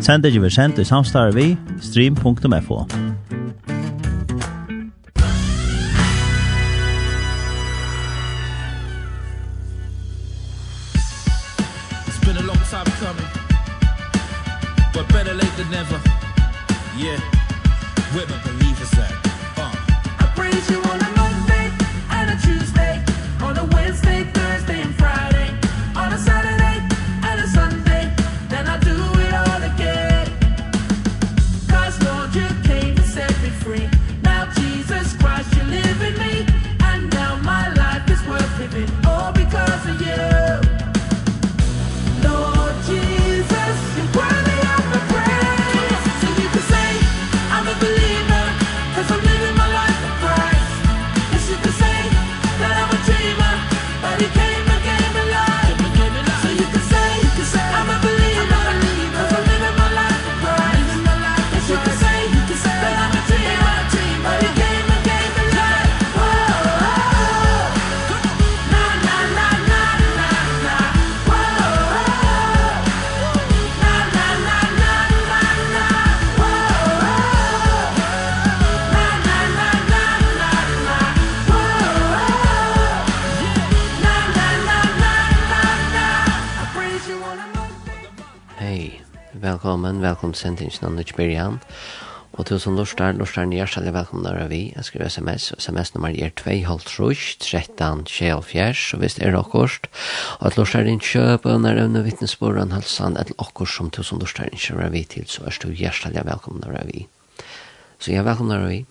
Sendingen vi sendt i samstarve vi stream.fo. velkommen til sendingen av Nutsbyrjan. Og til som lortar, lortar ni hjertelig velkommen der vi. Jeg skriver sms, sms nummer er 2,5 13 24, og hvis det er akkurat. Og at lortar din kjøp, og når evne vittnesborene, halsen, et akkurat som til som Lorstar din kjører vi til, så er du hjertelig velkommen der vi. Så jeg velkommen der vi.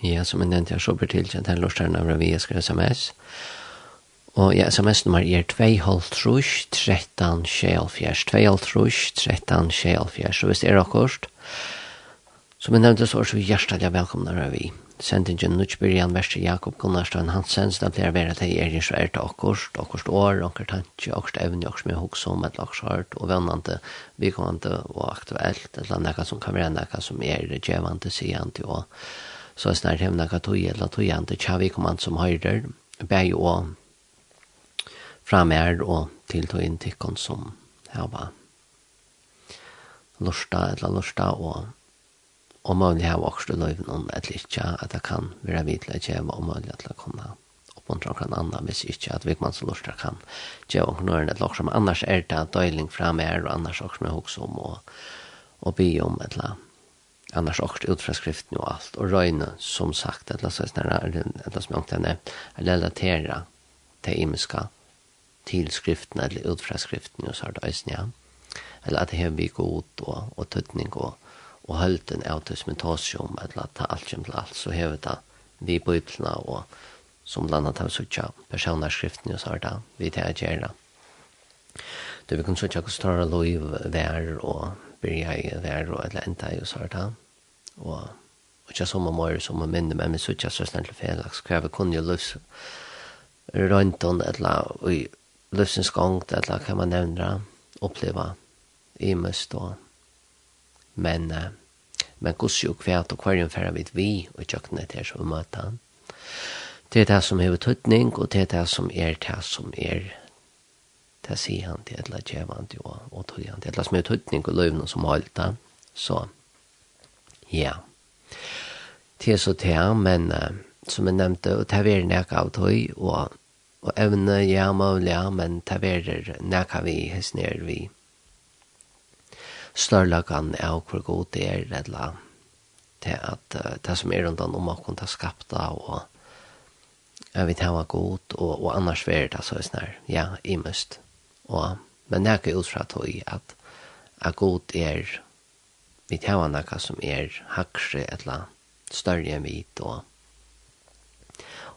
Ja, som jeg nevnte jeg så blir tilkjent her lortaren av vi, jeg skal sms. Og ja, sms-nummer er 2,5 13 24 2,5 13 24 Så hvis det er akkurat, som jeg nevnte så er så hjertelig velkommen velkomne vi. Sendingen Nutsbyrjan, Verste Jakob Gunnarstein Hansens, det blir vera til er så er til akkurat, akkurat år, akkurat tanke, akkurat evne, akkurat mye hos om, et akkurat og vennende, vi og aktuelt, et eller annet som kan være noe som er gjevende, sier han til å så er snart hevna ka tog eller tog igjen jante tjavi kommand som høyder bæg og framer og til tog inn tikkon som hava lorsta eller lorsta og og mulig hava også løyven om et litt at det kan være vidle tjeva og mulig at det kunne oppmuntra kan anna hvis ikke at vikmann som lorsta kan tjeva og nøyren et loksom annars er det døyling framer og annars også med hoksum og, og by om et eller annet annars också ut från skriften och allt och röjna som sagt att låtsas när det som jag inte nämnt att relatera till imiska till skriften eller ut från skriften och så har det ösn ja eller att det här blir god och, och tuttning och, och hölten av det som tas om eller att ta allt som till allt så har vi det vi biblarna och som bland annat har suttit personer skriften och så har det vi det här gärna det vi kan suttit och större lov vär och börja i där og eller ända i så här Og och jag som året som om minne men så snart til snällt Hva vi kunne jo løs rundt om eller i lösens gång eller hva man nevner, oppleva i mest og men uh, men kus ju kvärt och kvarjen færre vid vi og jöknet til så möta han det er det som hever tøtning, og det er det som er det som er det sier han til eller kjeva han til og, tog han til eller som er tøtning og løvene som holdt han så ja. Til så til men uh, som jeg nevnte og det er nek av tøy og, og evne ja mulig ja men det er nek av vi hans nere vi. Størlagan av hvor god det er eller til at uh, det som er rundt om å akkurat det skapta og jeg vet hva god og, og annars vær det så er snar ja, i imest. Og, men det er ikke utfra tog at, at god er vi tar noe som er hakse eller større enn vi og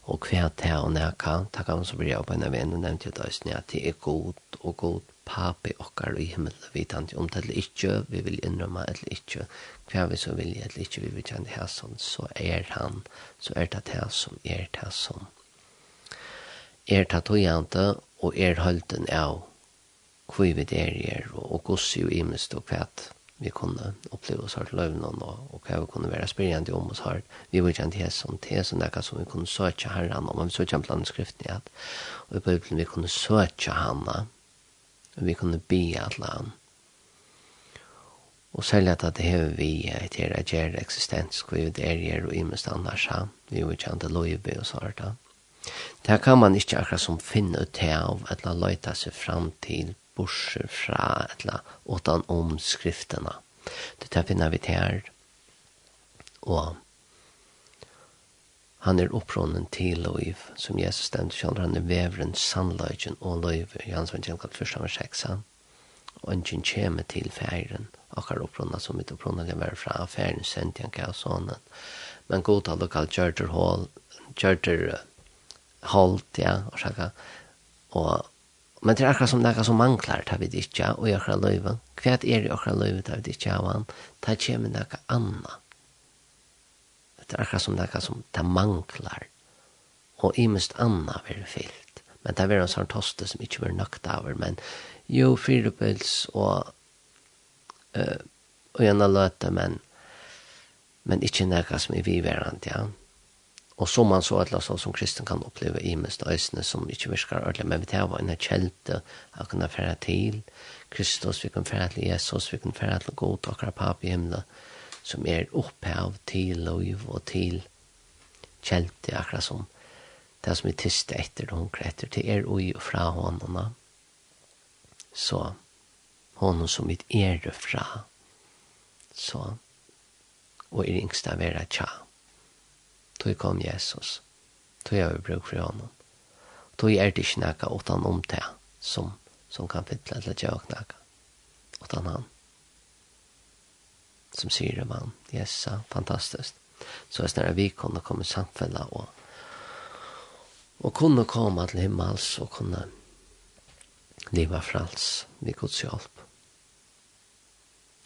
og hva det er og noe takk om så blir jeg på en av en og nevnte jeg døysen at det er god og god papi okkar i himmel vi tar om det eller ikke vi vil innrømme eller ikke hva vi så vil eller ikke vi vil kjenne her sånn så er han så er det det som er det som er det togende og er holden av hva vi der er, og, og gossi og imest og hva vi kunne oppleve oss her til løvnene, og, og hva vi kunne være spirjende om oss her. Vi var kjent her som det, som det som vi kunne søke herren, og vi søke en blant skriften i at, og i Bibelen vi kunne søke henne, og vi kunne be alle han. Og særlig at det hever vi et her at eksistens, hvor vi der gjør og imest annars, ha. vi var kjent til løybe og sånt. Det kan man ikke akkurat som finne ut av, eller løyta seg fram til bors fra eller åttan om skriftene. Det tar finner vi til her. Og han er opprånen til loiv, som Jesus stendt kjønner, han er veveren sannløgjen og loiv, i hans vann kjemkalt første han var seksa, og han kjen kjeme til færen, akkar oppråna som mitt oppråna lever fra færen, sendt han kjær sånn, men god har kalt kjørter hål, kjørter hål, ja, og sjaka, og Men det er akkurat som det er som manglar tar vi det ikke og i akkurat løyve. Hva er det akkurat løyve tar vi det ikke av han? Det kommer noe annet. Det er akkurat som det er som det manglar og i mest annet blir det fyllt. Men det er en sånn toste som ikke blir nøkt av men jo, fyrepils og uh, og gjerne løte, men men ikke noe som er viverant, ja. Ja Og som man så eller sånn som kristen kan oppleve i mest øsene som ikke virker ordentlig, men vi tar hva en kjelte å kunne fære til Kristus, vi kan fære til Jesus, vi kan fære til god og krapap i himmelen, som er opphav til lov og til kjelte, akkurat som det som er tyst etter og hunker etter, til er ui og fra håndene. Så hånden som vi er fra, så og er yngst av vera tja tog kom Jesus, tog jeg bruk for honom. Tog er det ikke nekka utan om det som, som kan fytle eller gjøre nekka, utan han. Som sier det man, Yes, fantastiskt. Så jeg snarere vi kunne komme samfunnet og, og kunne komme til himmels og kunne leva frals vi Guds hjelp.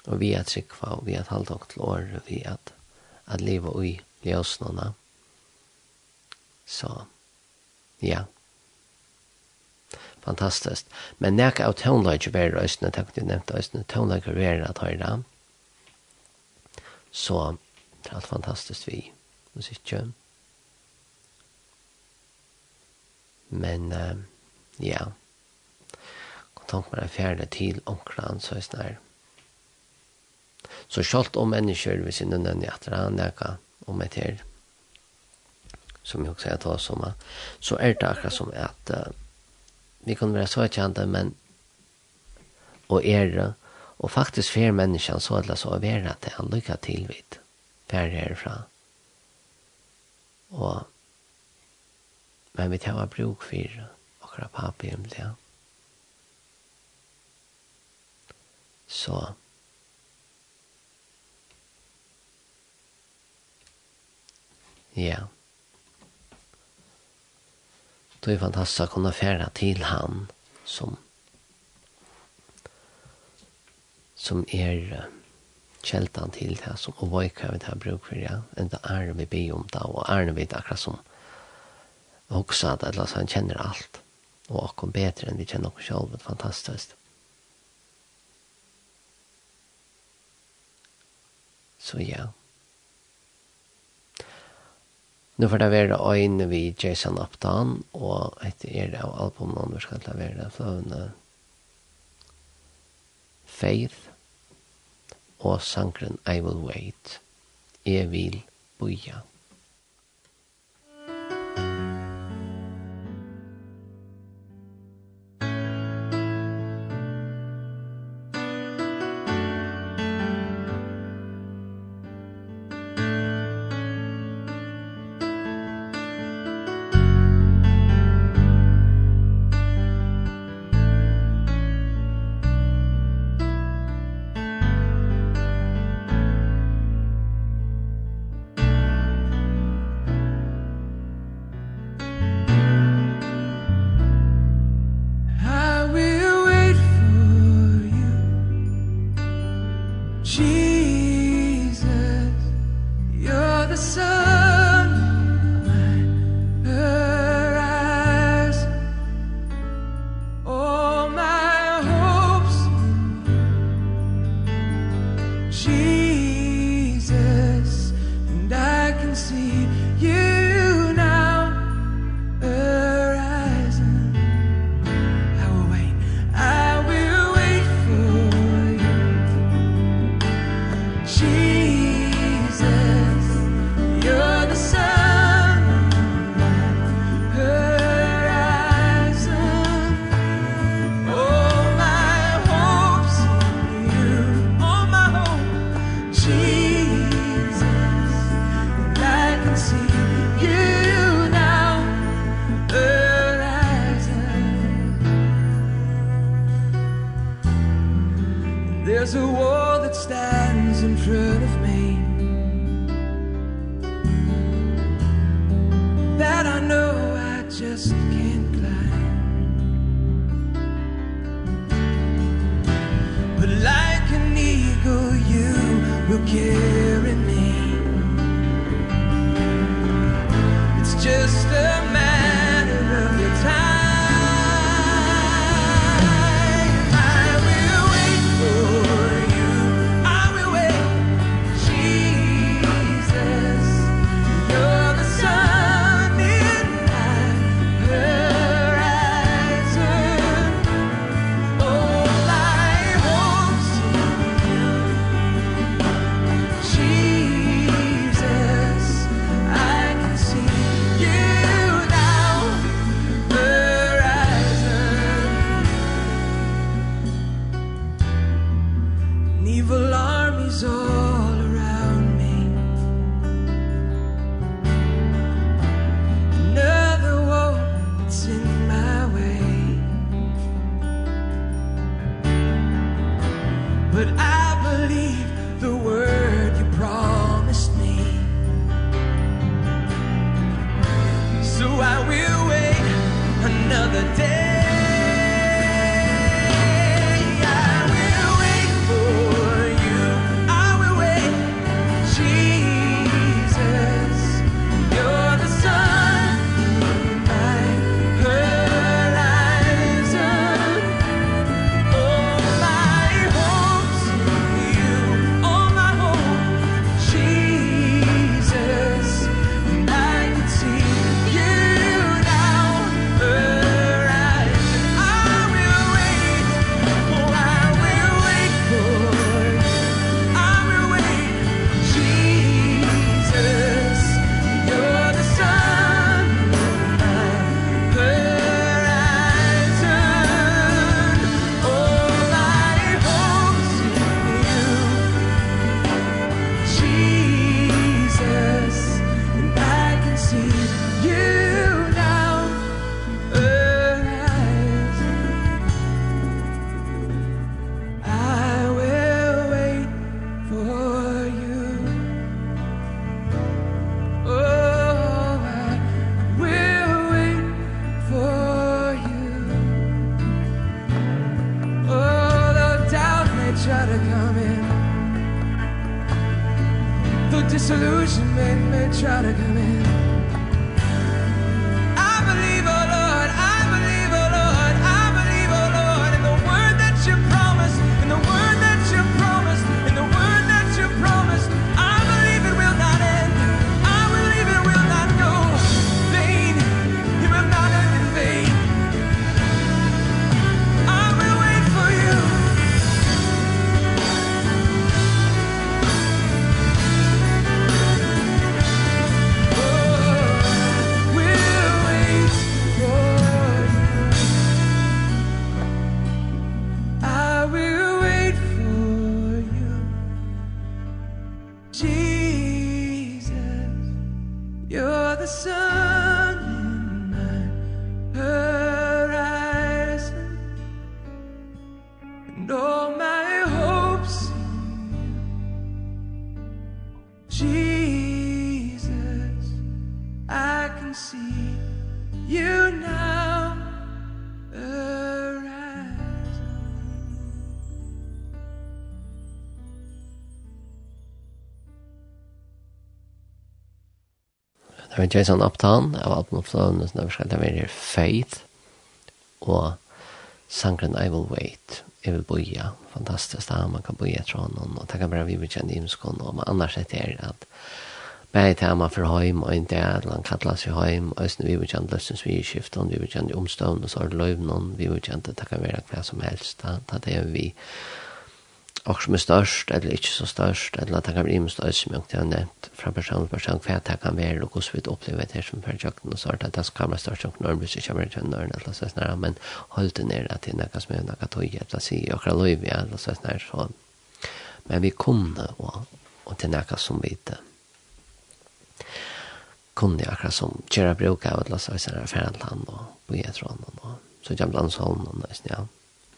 Og vi er trygg og vi er halvdoktel år, og vi er at, at leva ui ljøsnåna. Og Så, ja. Fantastiskt. Men när jag av tonlager var i Östnö, tack du nämnde Östnö, tonlager var det att höra. Så, det är allt fantastiskt vi musikkjøn. Men, uh, ja, kontakt med det fjerde til omkran, så er snart. Så selv om mennesker, hvis sinne nødvendig at det er nækka om et her, som jag också tar som att så är det akkurat som att uh, vi kan vara så kända men och är det och faktiskt fler människor så alla så är det att han lycka till vid där härifrån och men vi tar bruk för och våra pappa himlen så Ja. Yeah. Det är fantastiskt att kunna färda till han som som är kjeltan til det som og voika vi det bruk for, ja. Enda er vi be om det, og er vi akkurat som hoksa det, eller han kjenner alt. Og akkurat bedre enn vi kjenner oss selv, det er fantastisk. Så ja, Nu får det være øyne vi Jason Upton, og etter er det av albumen vi skal levere fløvende Faith og sangren I Will Wait. Jeg vil boja. Jesus var Jason Upton, jeg var Alpen når vi skal det var Faith, og sangren I Will Wait, jeg vil boja, fantastisk da, man kan boja etter honom, og det kan være vi vil kjenne imskån, og man annars er det at Bæði man for heim, og inte er at han kallas seg heim, og æsne vi vil kjenne løsens vi i skiften, vi vil kjenne omstående, så er det løyvnån, vi vil kjenne det kan være hva som helst, da, da det er vi och som är störst eller inte så störst eller att det kan bli med störst som jag inte har nämnt från person till person för att det kan vara och så vi upplever det som för projekten och så att det ska vara störst och norm så kommer det till nörd eller så snarare men håll det ner att det är något som är något att ge att se och kan lov eller så snarare så men vi kunde och och det är något som vi inte kunde jag akkurat som köra brukar av att låtsas vara färdland och på etron och så jag bland sån och nästan ja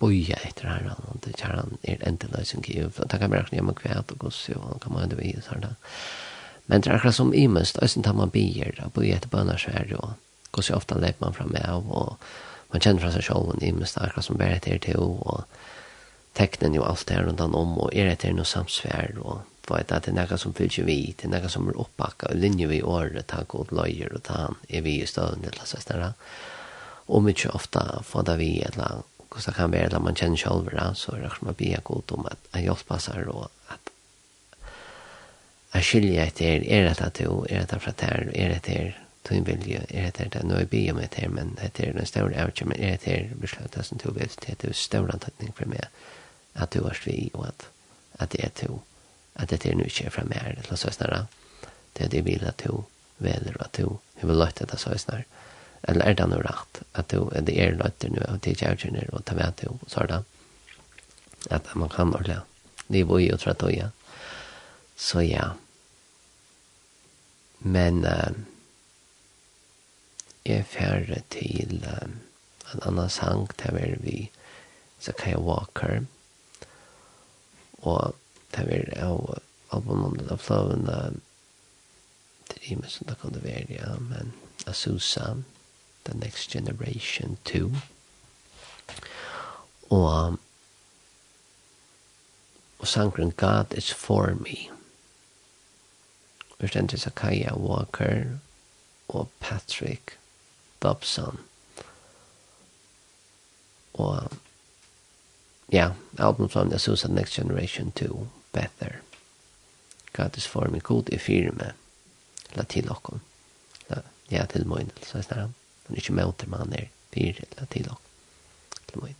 boja etter her, og det er han er endelig det som giv, og det kan være hjemme kvæt og goss, og han kan man det sånn da. Men det er akkurat som imens, det er sånn at man bier, da boja etter bønner så er det jo, goss jo ofte leper man frem av, og man kjenner fra seg selv, og imens det er akkurat som bare etter til, og teknen jo alt her rundt han om, og er etter noe samsvær, og vet at det er noe som fyller ikke vi, det er noe som er oppbakket, og linje vi i året, ta god løyer, og ta han, er vi i støvn, eller så snarere. og mye ofte får det vi, eller hur det kan vara när man känner själv det så är det som att be god om att jag hjälper sig och att jag skiljer att det är rätt att du är rätt att det är rätt att tun vilja er det det nu bi med det men det är den stor ouch men är det beslut som du vill det är stor antagning för mig att du vart vi och att att det är to att det är nu inte framär det så nära det det vill att du väljer att du hur vill låta det så snart eller er det noe rett, at du, det er nøytter nå, og det er kjærkjønner, og det vet du, så er det, at man kan ordentlig, nivå i og trett og ja. Så ja. Men uh, jeg er færre til uh, en annen sang, der er vi Zakaya Walker, og der er av albumet av flowene, det er mye som det kan være, ja, men Asusa, Asusa, The Next Generation 2. Og og sangren God is for me. Vi stendte Zakaia Walker og Patrick Dobson. Og ja, album from the Susan Next Generation 2, Better. God is for me, god er fyrir me. La til okkom. Ja, til moin, så er snarran men ikke møter man er fire eller til og til min.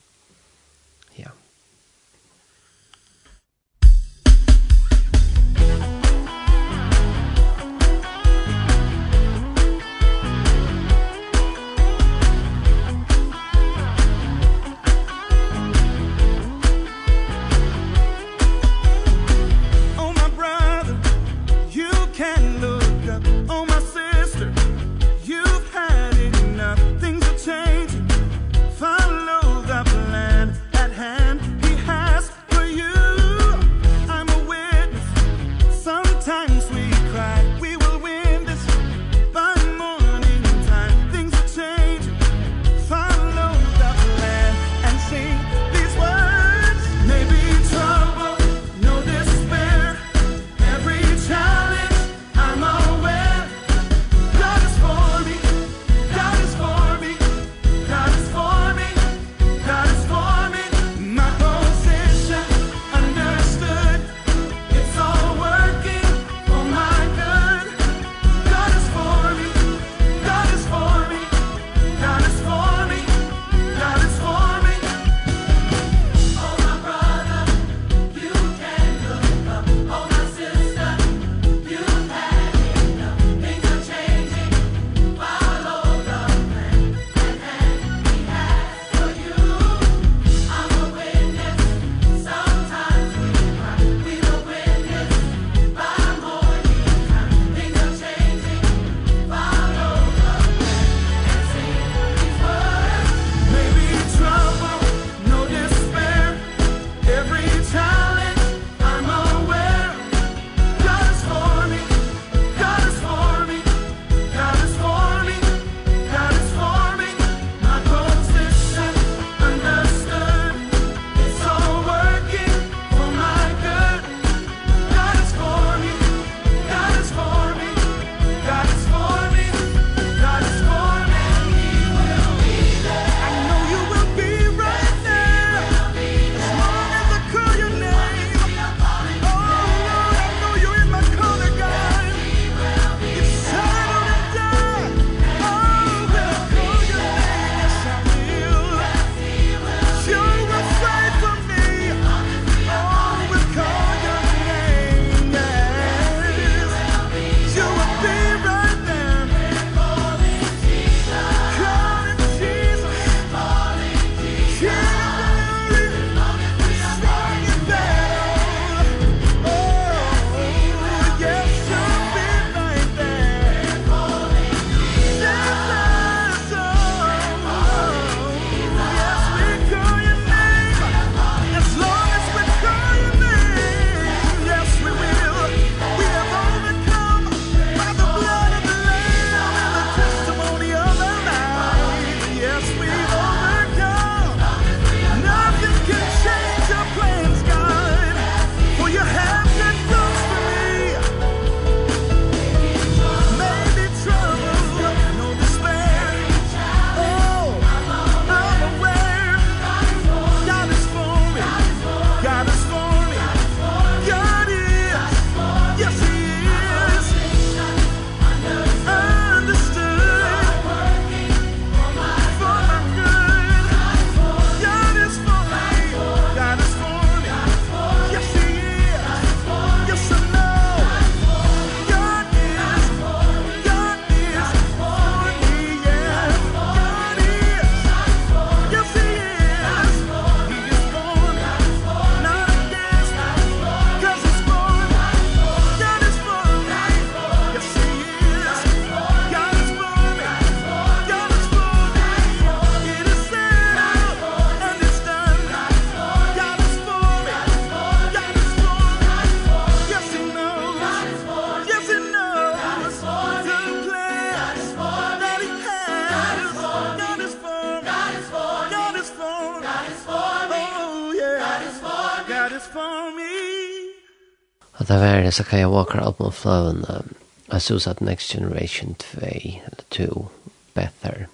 eh, Sakaya Walker album Flown, um, I Suicide Next Generation 2, eller 2, Better.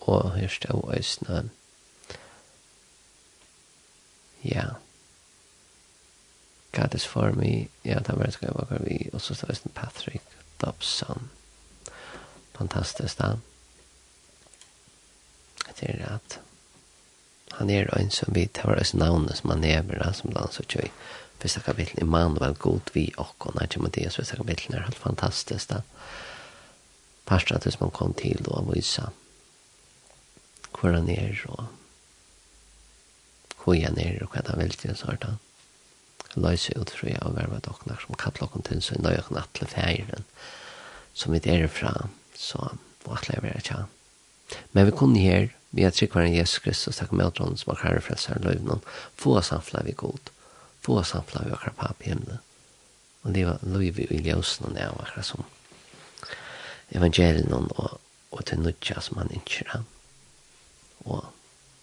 Og her stod Øysene. Ja. God is for me. Ja, det var Sakaya Walker vi, og så stod Øysene Patrick Dobson. Fantastisk da. Det er at Han er en som vi tar oss navnet som han er, som han så kjøy fyrsta kapitlet Immanuel god vi och när det med det första kapitlet är helt fantastiskt där. Pastor tills man kom till då och visa hur han är och hur han är och vad han vill till så här Løse ut fra jeg og verva doknar som kallar okkur til så nøy og nattle færen som vi er fra så og atle jeg vera tja. Men vi kunne her, vi har er tryggvaren Jesus Kristus takk med åtron som har kære frelsaren løyvnån få samfla vi god få samfla vi akkurat papp i himlen. Og det var liv i ljøsen og det var akkurat som evangelien og, og til nødja som han ikke er. Og,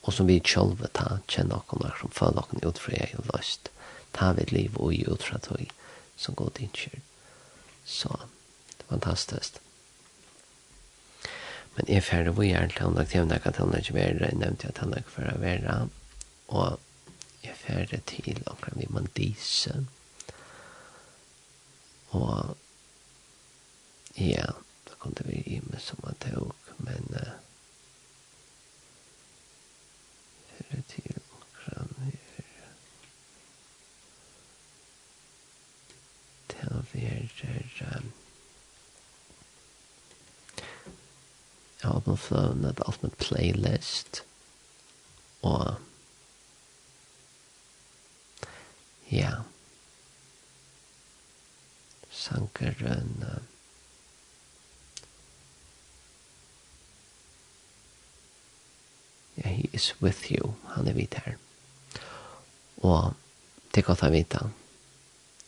og som vi sjølve ta kjenne akkurat som føler akkurat utfra jeg og løst. Ta vi liv og i utfra tog som går til ikke. Så det er fantastisk. Men jeg ferdig var hjertelig, og da jeg nevnte at han ikke var nevnt at han ikke var være, og jeg færre til omkring vi mandise. Og ja, da kom det vi i med som man tog, men uh, færre til omkring vi til vi er um, jeg har på fløvnet alt med playlist og Ja. Sankeren. Ja, he is with you. Han er vidt her. Og det er godt å vite.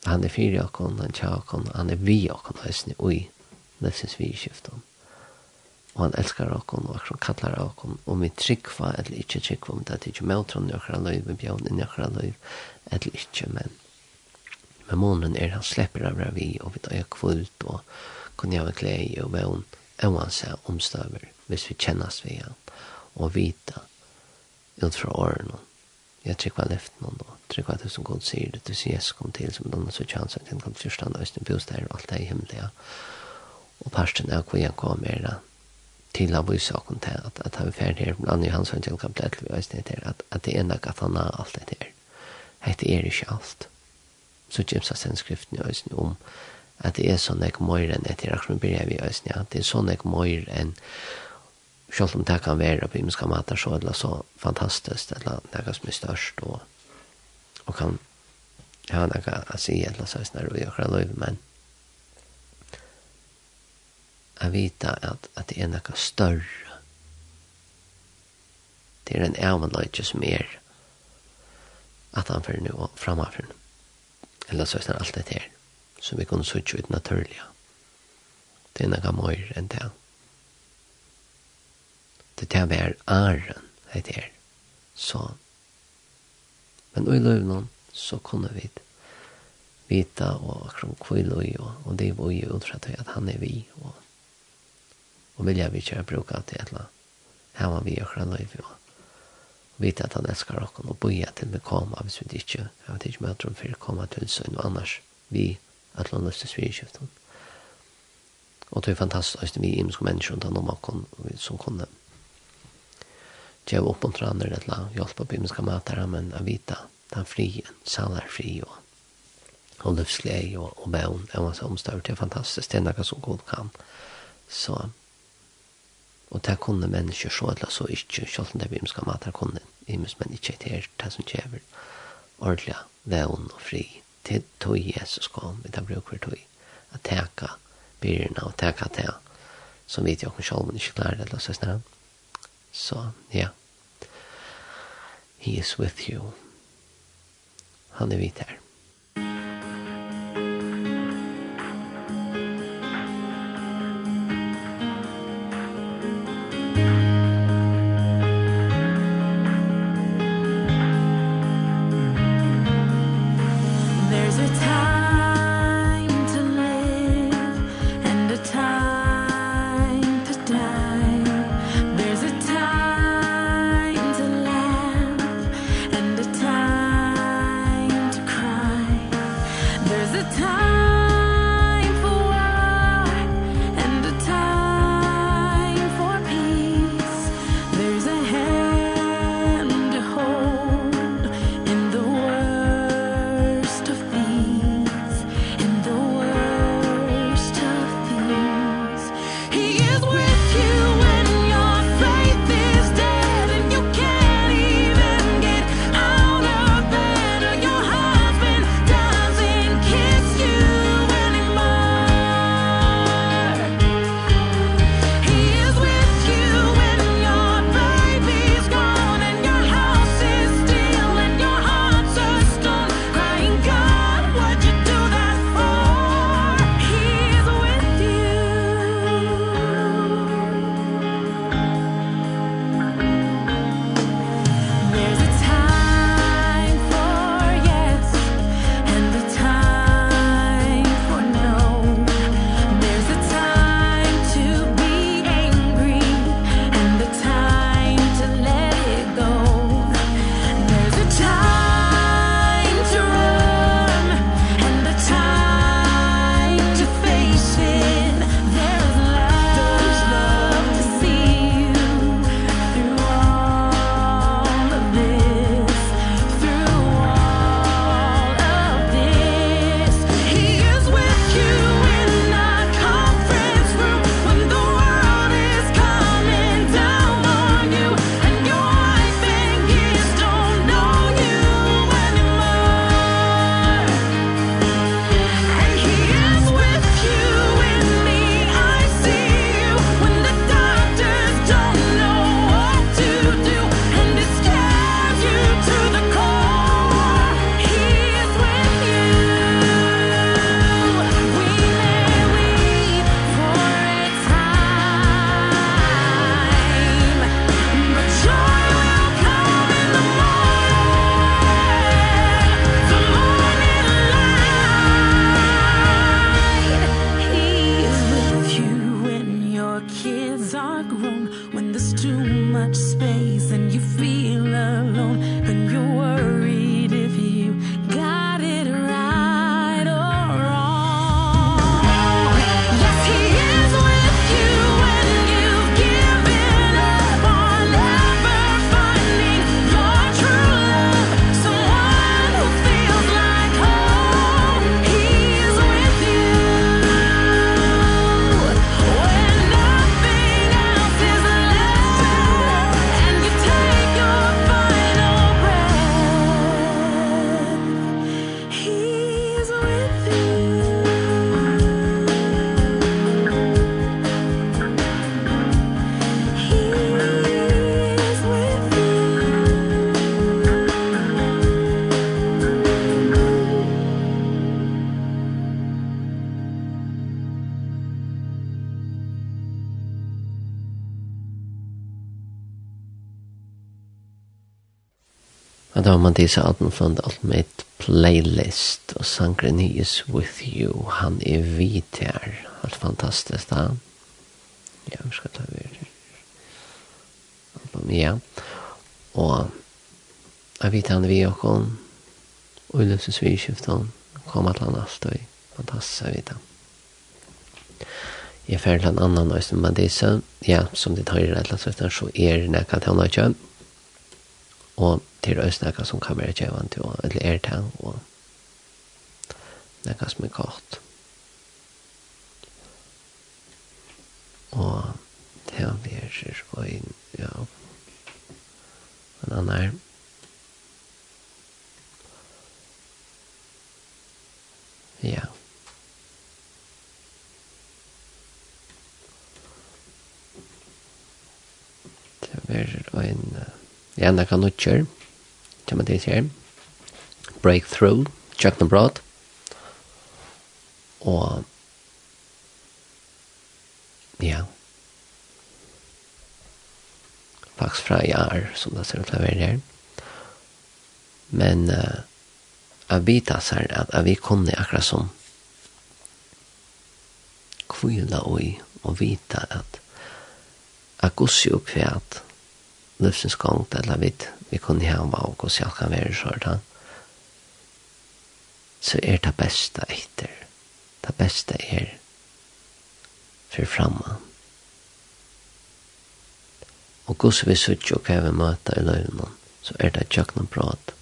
Han er fyrir okkon, han tja okkon, han er vi okkon, han er vi okkon, han er vi okkon, og han elskar okon, og han kallar okon, og vi tryggva, eller ikkje tryggva, men det er ikkje møtron i okra løyv, vi bjørn i okra løyv, eller ikkje, men men månen er han slipper av vi, og vi tar kvult, og kunne jeg klei, og vi vøvn, oansa omstøver, hvis vi kjennas vi han, og vita, ut fra åren, jeg tryggva left noen, og tryggva det som god sier, det du sier Jesus kom til, som denne så kjans, at han kom til fyrstand, og østene bostad, og alt det i himmelig, og parsten er hvor jeg kommer, er til å vise åkken til at, at han er ferdig her, blant annet hans ønsker kan bli til å vise til at, at det er nok at han har alt det her. Det er ikke alt. Så James har sendt skriften i øyne om at det er sånn jeg møyr enn etter akkurat blir jeg i øyne, at det er sånn jeg møyr enn selv om det kan være på imenska mater så eller så fantastisk, eller det er som er størst og, og kan ha noe å si eller så er det vi akkurat løyve, men a vita at, at det er noe større. Det er en avnløyde som er at han fyrir nu og framafyrir nu. Eller så er det alt det her som vi kunne suttje ut naturliga. Det er noe mer enn det. Det er det er æren, det er så. Men i løvnån så kunne vi vita og akkurat kvile og, og det var jo utfra til at han er vi og og vilja vi ikke bruka til et eller. Her var vi akkurat nøy for å vite at han elskar okken og boja til vi koma hvis vi ikke, jeg vet ikke møter om for koma til sønn og annars vi at han løste svinskiften. Og det er fantastisk vi imenske mennesker rundt om okken som kunne gjøre oppmuntrande et eller annet, hjelpe på imenske møter men å vite den frien, salar fri og og livsglede og, og bøn, det var så omstørt, det er fantastisk, det er noe som god kan. Så Og det kunne mennesker så eller så ikke, selv om det er bimska mat her kunne, imes men ikke det er det som kjever, ordentlig, vevn og fri, til tog Jesus kom, vi tar bruk for tog, at teka byrna og teka te, som vi til åkken selv men ikke klarer det, la oss snart. Så, ja, he is with you. Han er vidt her. Og da var man disse Adam Fund Ultimate Playlist og sangren he is with you. Han er vit her. Helt fantastisk da. Ja, vi skal ta videre. Album, ja. Og jeg vet han vi og kom. Og i løses vi skiftet hun. Kom at han alt og fantastisk jeg vet han. Jeg fer til en annan nøys med disse. Ja, som de tar i rett og slett så er det nekka til han ikke. Og til å snakke som kan være kjevende, eller er til og nekka som er godt. Og det har vi her, og ja, en annen her. Ja. Det er en... Ja, nekka kan kan man det her. Breakthrough, Chuck the Broad. Og ja, faktisk fra jaar, som det ser ut til å være her. Men uh, jeg vet altså at jeg vi kunne akkurat som kvila og og vite at jeg gosser opp for at livsens gang, eller vi, vi kunne hava og hos jeg kan være sånn, så er det beste etter. Det beste er for framme. Og hos vi suttje og hva vi møter i løgnen, så er det tjøkken prat,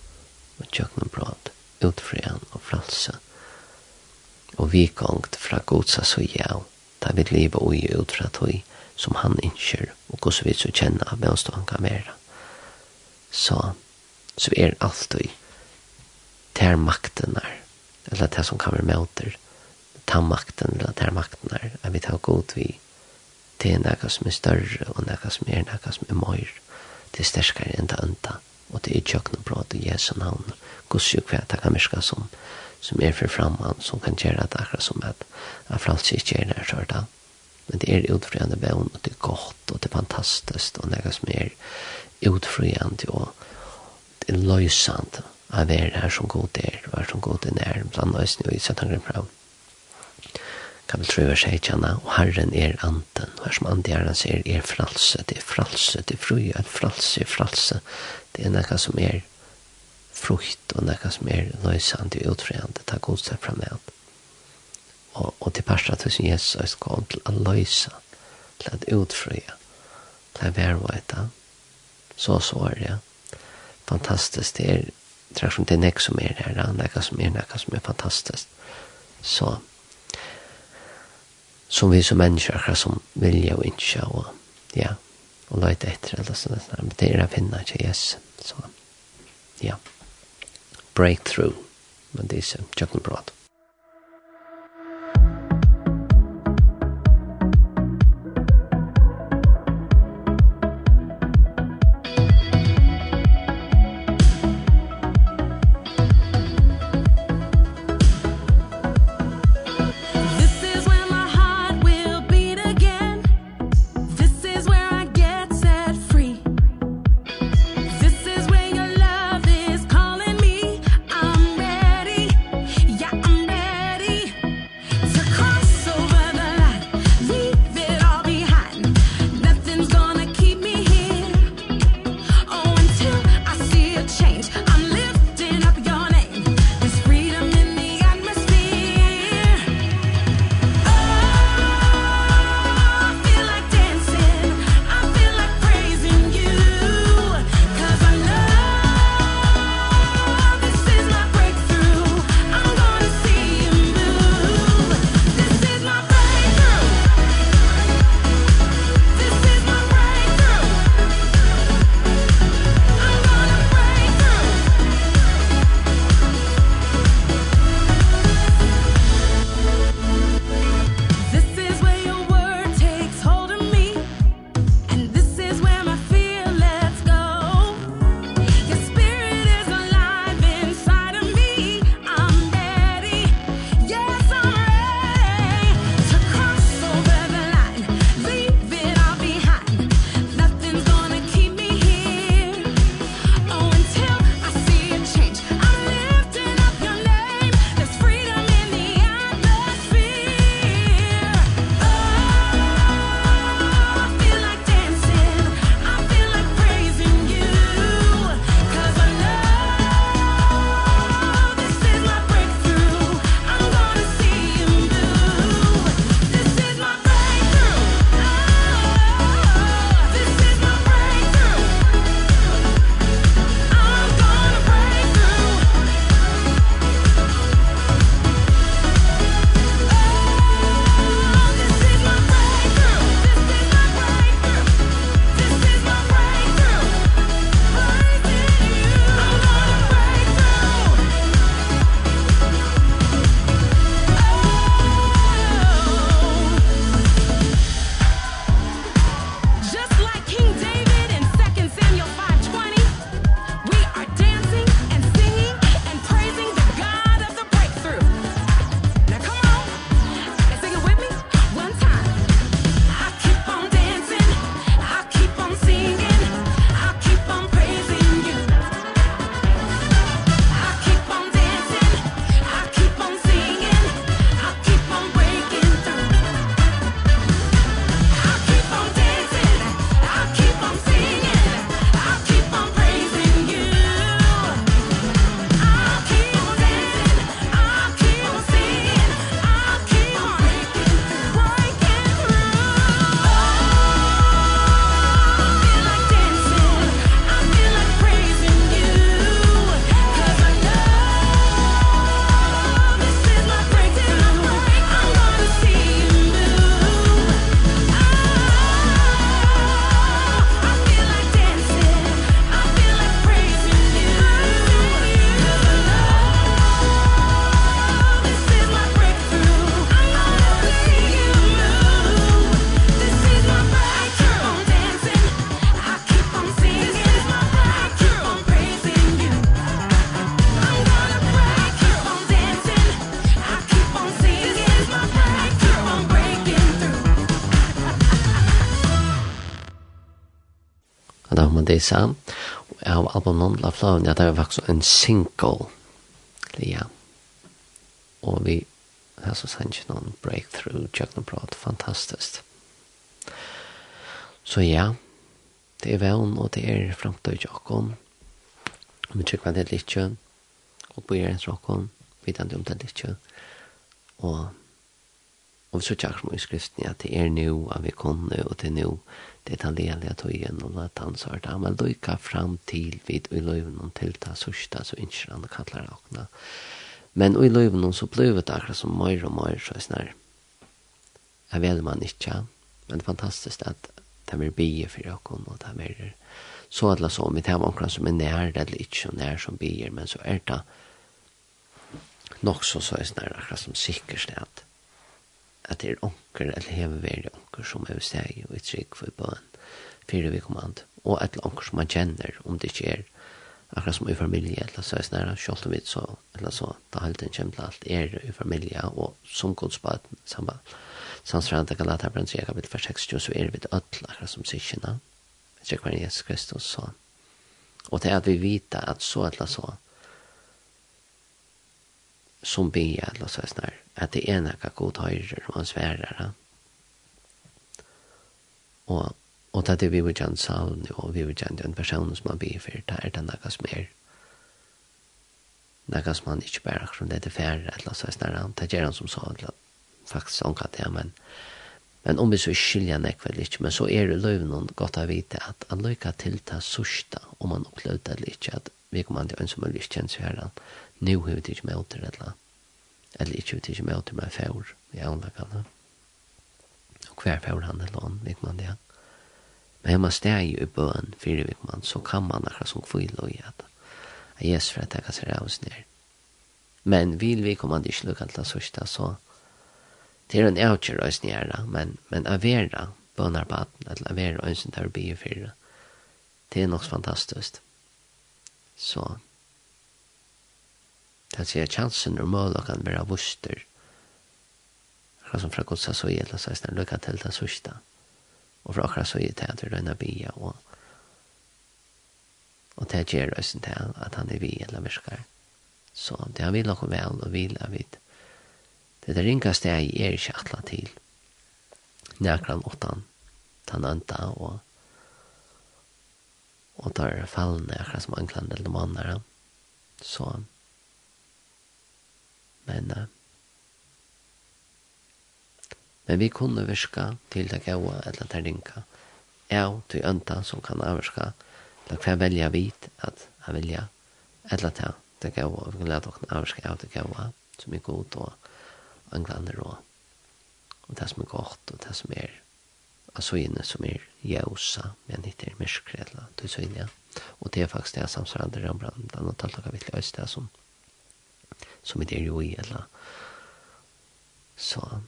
og tjøkken prat, utfrian og fralse, og vi gongt fra godsa så jau, da vi lever ui utfra tog, som han innskjer, og hvordan vi så kjenner av mønstånd kan være. Så, så er det alltid ter makten her, eller det som kan være møter, ta makten, eller ter makten her, at vi tar god vi, det er noe som er større, og noe som er noe som er mer, det er sterkere enn det ønta, og det er tjøkken og bra i Jesu navn, Guds jo hva det kan virke som, som er for framman, som kan gjøre det akkurat som at, at fralse ikke er der, så er det Men det er utfriande bøn, og det er godt, og det er fantastisk, og det er som er utfriande, og det er løysant av er her som god er, og er som god er nær, blant løsning og utsatt han fra. Kapitel 3, vers 18, og Herren er anten, og her som andre er han sier, er fralse, det er fralse, det er fru, er fralse, er fralse, det er noe som er frukt, og noe som er løysant og utfriande, det er god seg fra meg. Og, og til parstra tusen Jesus er kom til å løse, til å utfrøye, til å være etter. Så så er det. Fantastisk. Det er tror som det er nek som er der, det er nek som er nek som er fantastisk. Så, som vi som mennesker, akkurat som vilja og innskja, og ja, og løyte etter, eller sånn, men det er å finne ikke Jesus. Så, ja, breakthrough, men det er så, tjøkken brått. Disa, og av albumen La Flaven, ja, det var faktisk en single, ja, og vi har så sannsyn noen breakthrough, Jack and Broad, fantastisk. Så ja, det er vevn, og det er fremtøy Jakob. og vi tjøkker det litt kjønn, og på gjerne tråkken, vi om det litt kjønn. og Og så tjakker som i skriften at det er nu at vi kunne, og det er nu det er den lelige tøyen og at la tansart. Han vil lykke frem til vid i løven til det sørste, så ikke han kallar åkna. Men i løven så ble det akkurat som mer og mer, så er snar. Jeg vet man ikke, men det er fantastisk at det blir bie for åkken, og det blir så alle så, men det er åkken som er nær, eller ikke så nær som bier, men så er det nok så så er snar akkurat som sikkert at at det er onker, eller hever veri onker som er steg og i trygg for bøen, fire vi kommand, og et eller onker som man kjenner, om det ikke er akkurat som i familie, eller så er snarere, selv om vi så, eller så, da har det en kjempe alt er i familie, og som godsbaden, samme, samstrande Galaterbrand, så jeg kapittel vers 60, så er vi det ødel, akkurat som sikkerne, jeg tror hver Jesus Kristus, så, og det er at vi vita at så, eller så, som be eller så snar att det ena kan god höjer och han svärar han. Och och att det vi vill känna sound och vi vill känna den person som man be för det är den där som är något som man inte bara från det är färre eller så snar han det gör han som sa eller faktiskt sån det men men om vi så skiljer nek väl inte men så är det löven och gott att veta att att lycka till ta sista om man upplevde det lite att vi kommer inte ens möjligt känns för han nu har vi ikke med til eller eller ikke vi ikke med til med fjord i anleggene og hver fjord han eller annen vet man det men hemma steg i bøen fyrir vet man så kan man akkurat som kvill og gjøre at Jesus for at jeg kan se av oss ned men vil vi komme til lukka til sørste så det er en avgjør oss nere men, men avera bønarbaten eller avera ønsen til å bli fire det er nok fantastisk så Det sier chansen og mål kan være vuster. Akkurat som fra godsa så gjelder seg snart lukka til det sørste. Og fra akkurat så gjelder det at vi røyner bia og og det gjør oss til at han er vi eller virker. Så det har vi nok vel og vil av vidt. Det er ringast det jeg er ikke atla til. Nækran åttan, tan anta og og tar fallene akkurat som anklande eller mannere. Så men uh, men vi kunne virka til det gaua eller det ringa av til ønta som kan avvirka. Eller hver velja vit at jeg vilja eller det det gaua vi kan lade okken avvirka av det gaua som er god og anglander og og det som er godt og det som er av inne som er jausa men ikke er myskre eller du så inne og det er faktisk det samsvarende rambrandt han har talt noe vitt øst, det som som det er jo i, eller? Så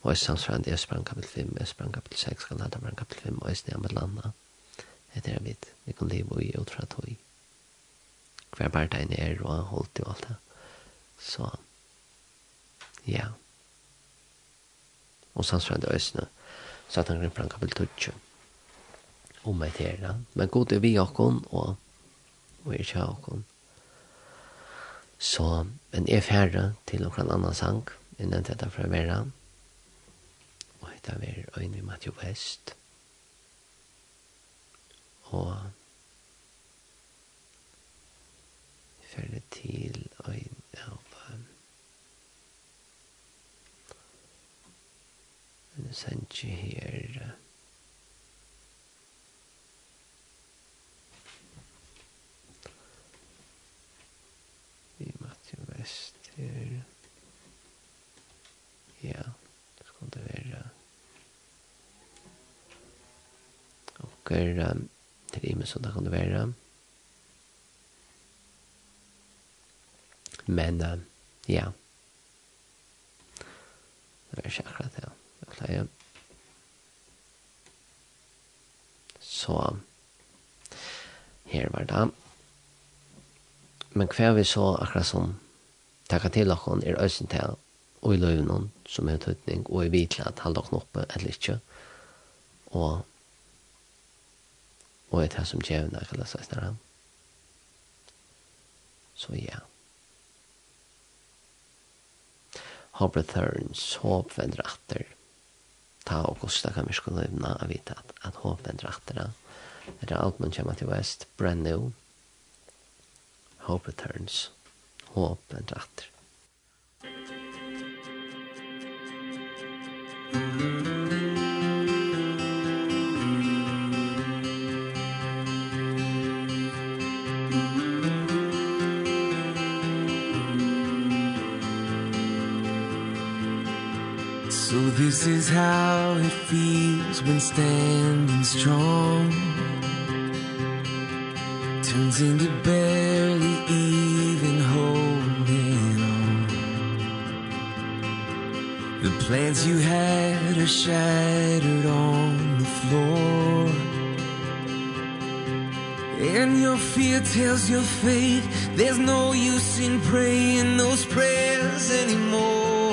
og jeg i samsvarende jeg sprang kapitel 5, jeg sprang kapitel 6, Galatabrand kapitel 5, og jeg snedet med landa, etter jeg vet, vi kan leve i ut fra tog, hver bare tegn er og holdt og alt det, så ja, og samsvarende i Østbrand, så at han grimper kapitel 12, om etter det, men god er vi okkon, og og er kja okkon, Så, men jeg færre til noen annen sang, jeg nevnte dette fra Vera, og dette er øyne i Matthew West. Og jeg færre til øyne av en sendje her, og er um, det er imen som det kan være. Men uh, ja, det er ikke akkurat det. Jeg pleier. Så her var det. Men hva vi så akkurat som takka til dere er øyne til og i løvnen som er tøytning og i vitla at halda dere oppe eller ikke og og er det som djevna kallar seg snar han. Så ja. Hobber Thurn, håp vender atter. Ta og kosta kan vi skulle evna av vita at, at håp vender atter. Det er alt man kommer til vest, brand new. Hope returns. Håp vender atter. Thank. is how it feels when standing strong. Turns into barely even holding on. The plans you had are shattered on the floor. And your fear tells your fate. There's no use in praying those prayers anymore.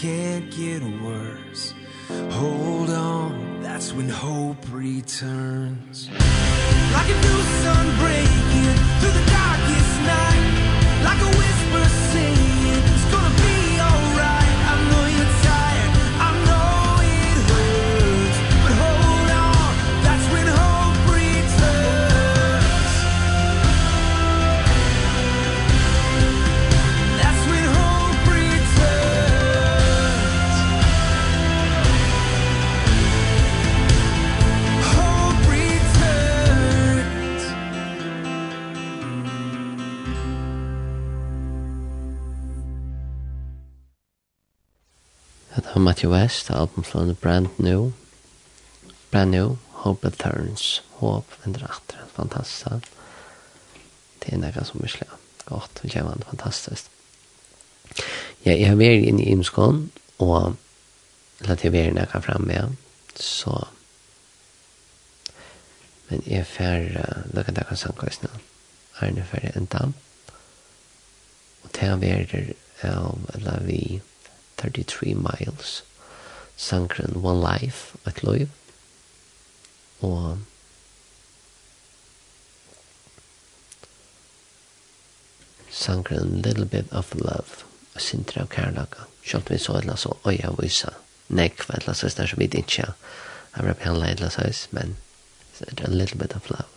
can't get worse. Hold on, that's when hope returns. Matthew West, album albumflående Brand New. Brand New, Hope Returns, Hope venter atter, fantastisk. Det er nekka som virkelig godt, og kommer fantastisk. Ja, jeg har vært inne i Imskån, og la til være nekka framme, så men jeg er fer uh, lukka dekka sangkvæsna er nu fer enda og det er av eller vi 33 Miles, Sankren One Life, et loiv, og Sankren Little Bit of Love, og sintra av Kærlaka. Sjalt vi så eller så øya vysa, nekva eller så som vi ikke var rappellet eller så, men a little bit of love.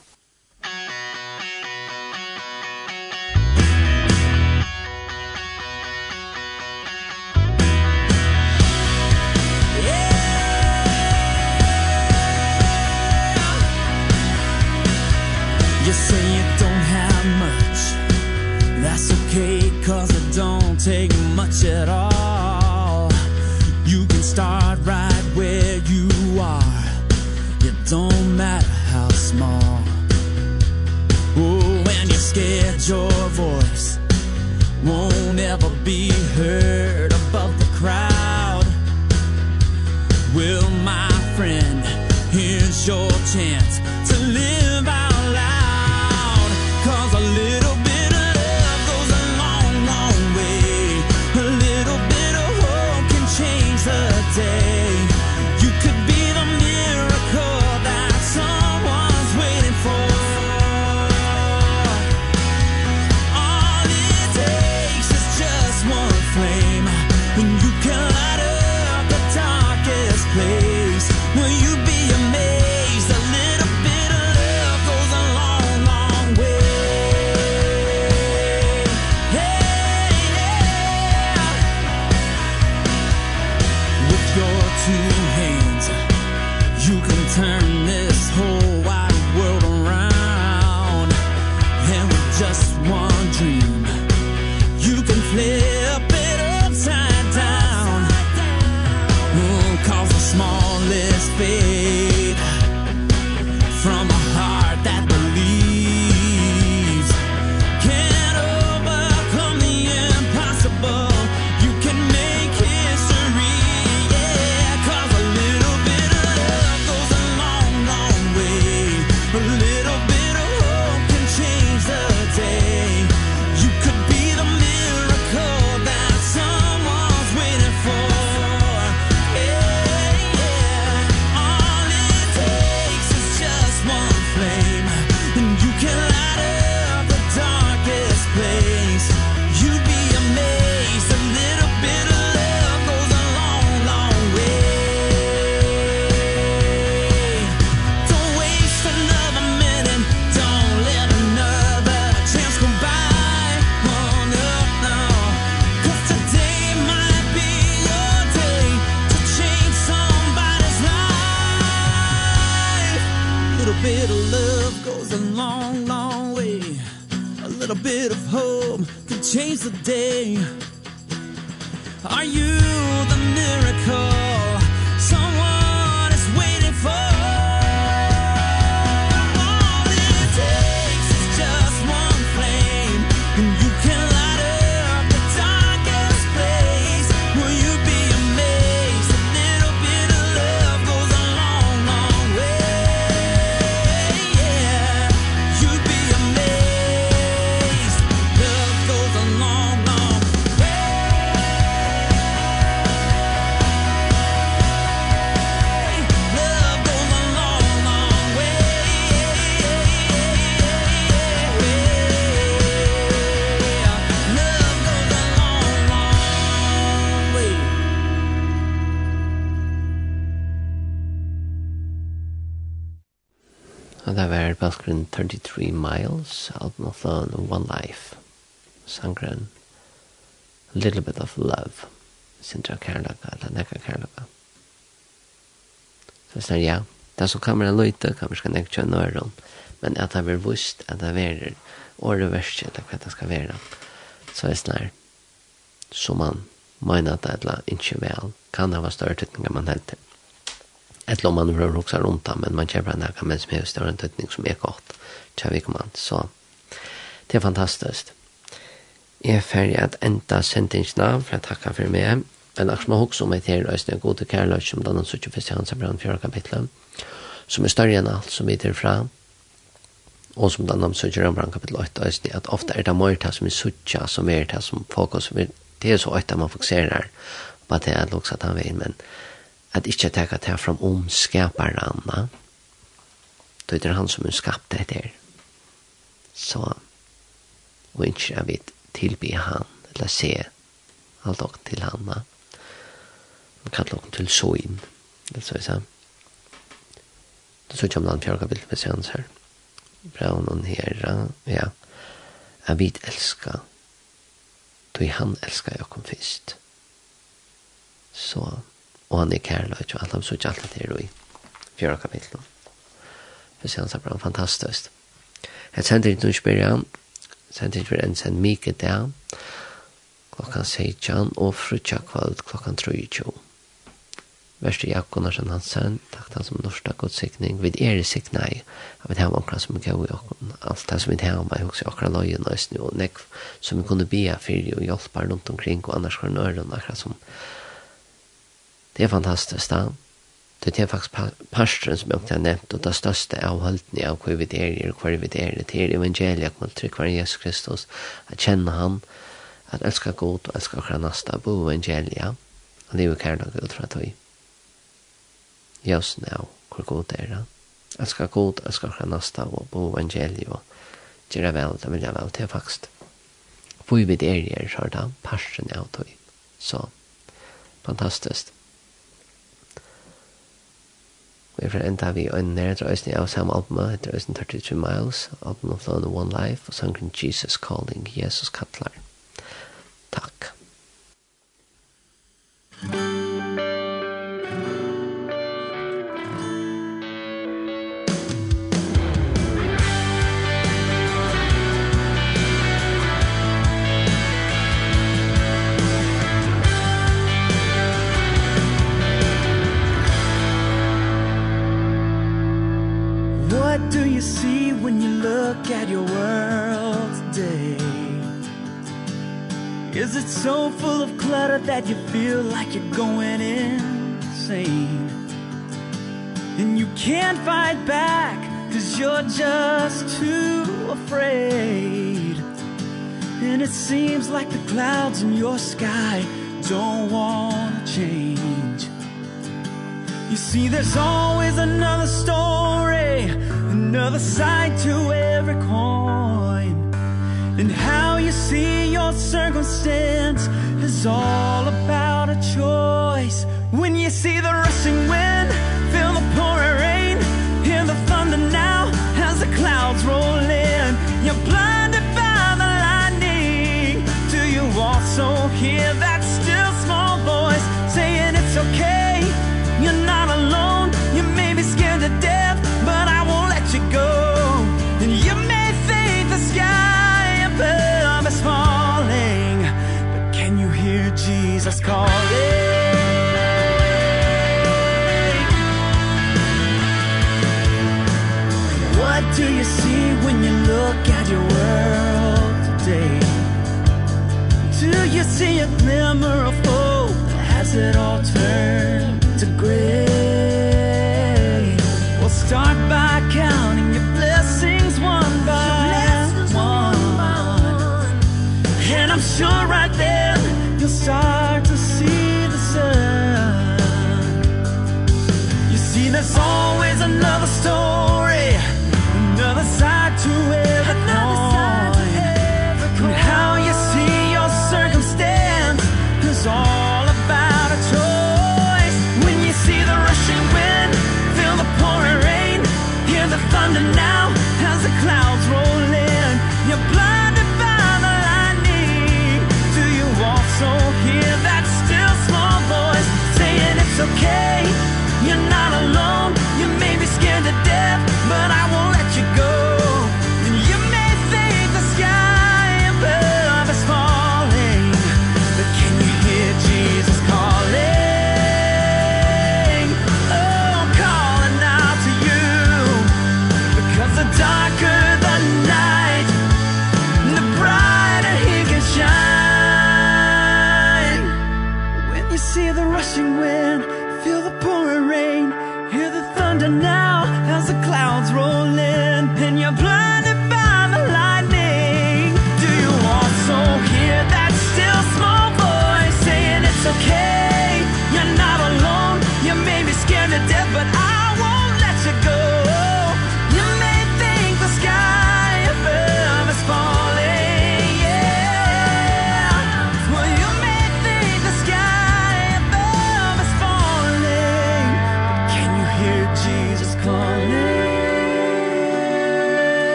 Og det var Balkgrunn 33 Miles, Alton of Lone og One Life. Sangren Little Bit of Love. Sintra Kærlaka, eller Nekka Kærlaka. Så snar ja, det som en løyte, kommer skal nekka kjønne øren, men at det blir vust at det verer året verste, eller hva det skal være. Så jeg snar, som man mener at det er ikke vel, kan det være større tøtninger man helter ett om man rör också runt där men man känner kämpar näka kan som är större en täckning som är gott. Tja vi kommer så. Det är fantastiskt. Jeg er ferdig at enda sendingsna for jeg takker for meg. Men akkurat må huske om et her løsning god til kærløs som denne 71. hans brann 4. kapitlet som er større enn alt som vi tar fra og som denne 71. hans brann kapitlet 8 løsning at ofte er det mer det som er suttja som er det som folk som er det er så ofte man fokuserer på at det er luksa han veien men at ikkje teka det fram om skaparanna. Det er han som er skapt det her. Så, og ikkje er vi tilby han, eller se alt og til hanna. Han kallar ok til soin, det så vi sa. Det så kommer han fjorga vilt med sjans her. Braunen her, ja, Jag vet elska, då han älskar jag kom fyrst. Så, og han er kærløyt, og alt han sier alt det her i fjøra kapitlet. Det sier han så bra, fantastisk. Jeg sender ikke noen spørre han, sender ikke en send mye der, klokkan 16 og frutja kvöld klokkan 22. Värste Jakob Gunnarsson Hansen, takk han som norska godsikning, vid er i sikna i, av et hemma som gav i okkon, alt det som vi hemma i hos i okra lojen og snu og nekv, som vi kunne bia fyrir og hjelpar rundt omkring og annars kvar nøyren akkurat som Det er fantastisk da. Det er faktisk pastoren som jeg har nevnt, og det største avholdene av hva vi er i, og hva vi er i, til evangeliet, hva vi er Jesus Kristus, at kjenne han, at elska god, og elska hver nasta, bo evangeliet, og det er jo kærlig ut fra tog. Jøsen av hvor god er det. Elska god, elska hver nasta, og bo evangeliet, og gjøre vel, det vil jeg vel til faktisk. Hvor vi er så er det, pastoren av tog. Så, fantastisk. Vi får enda vi øynene nere etter øyne av samme albumet, etter øyne 32 Miles, albumet of the One Life, og sangen Jesus Calling, Jesus Kattler. Takk. Takk. do you see when you look at your world today? Is it so full of clutter that you feel like you're going insane? And you can't fight back cause you're just too afraid. And it seems like the clouds in your sky don't want to change. You see there's always another story another side to every coin. And how you see your circumstance Is all about a choice. When you see the rushing wind Feel the pouring rain. Hear the thunder now As the clouds roll in your world today. Do you see it glimmer wonder now as the clouds roll in. And your blood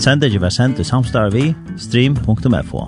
Sendingen var sendt i samstarve vi stream.fo.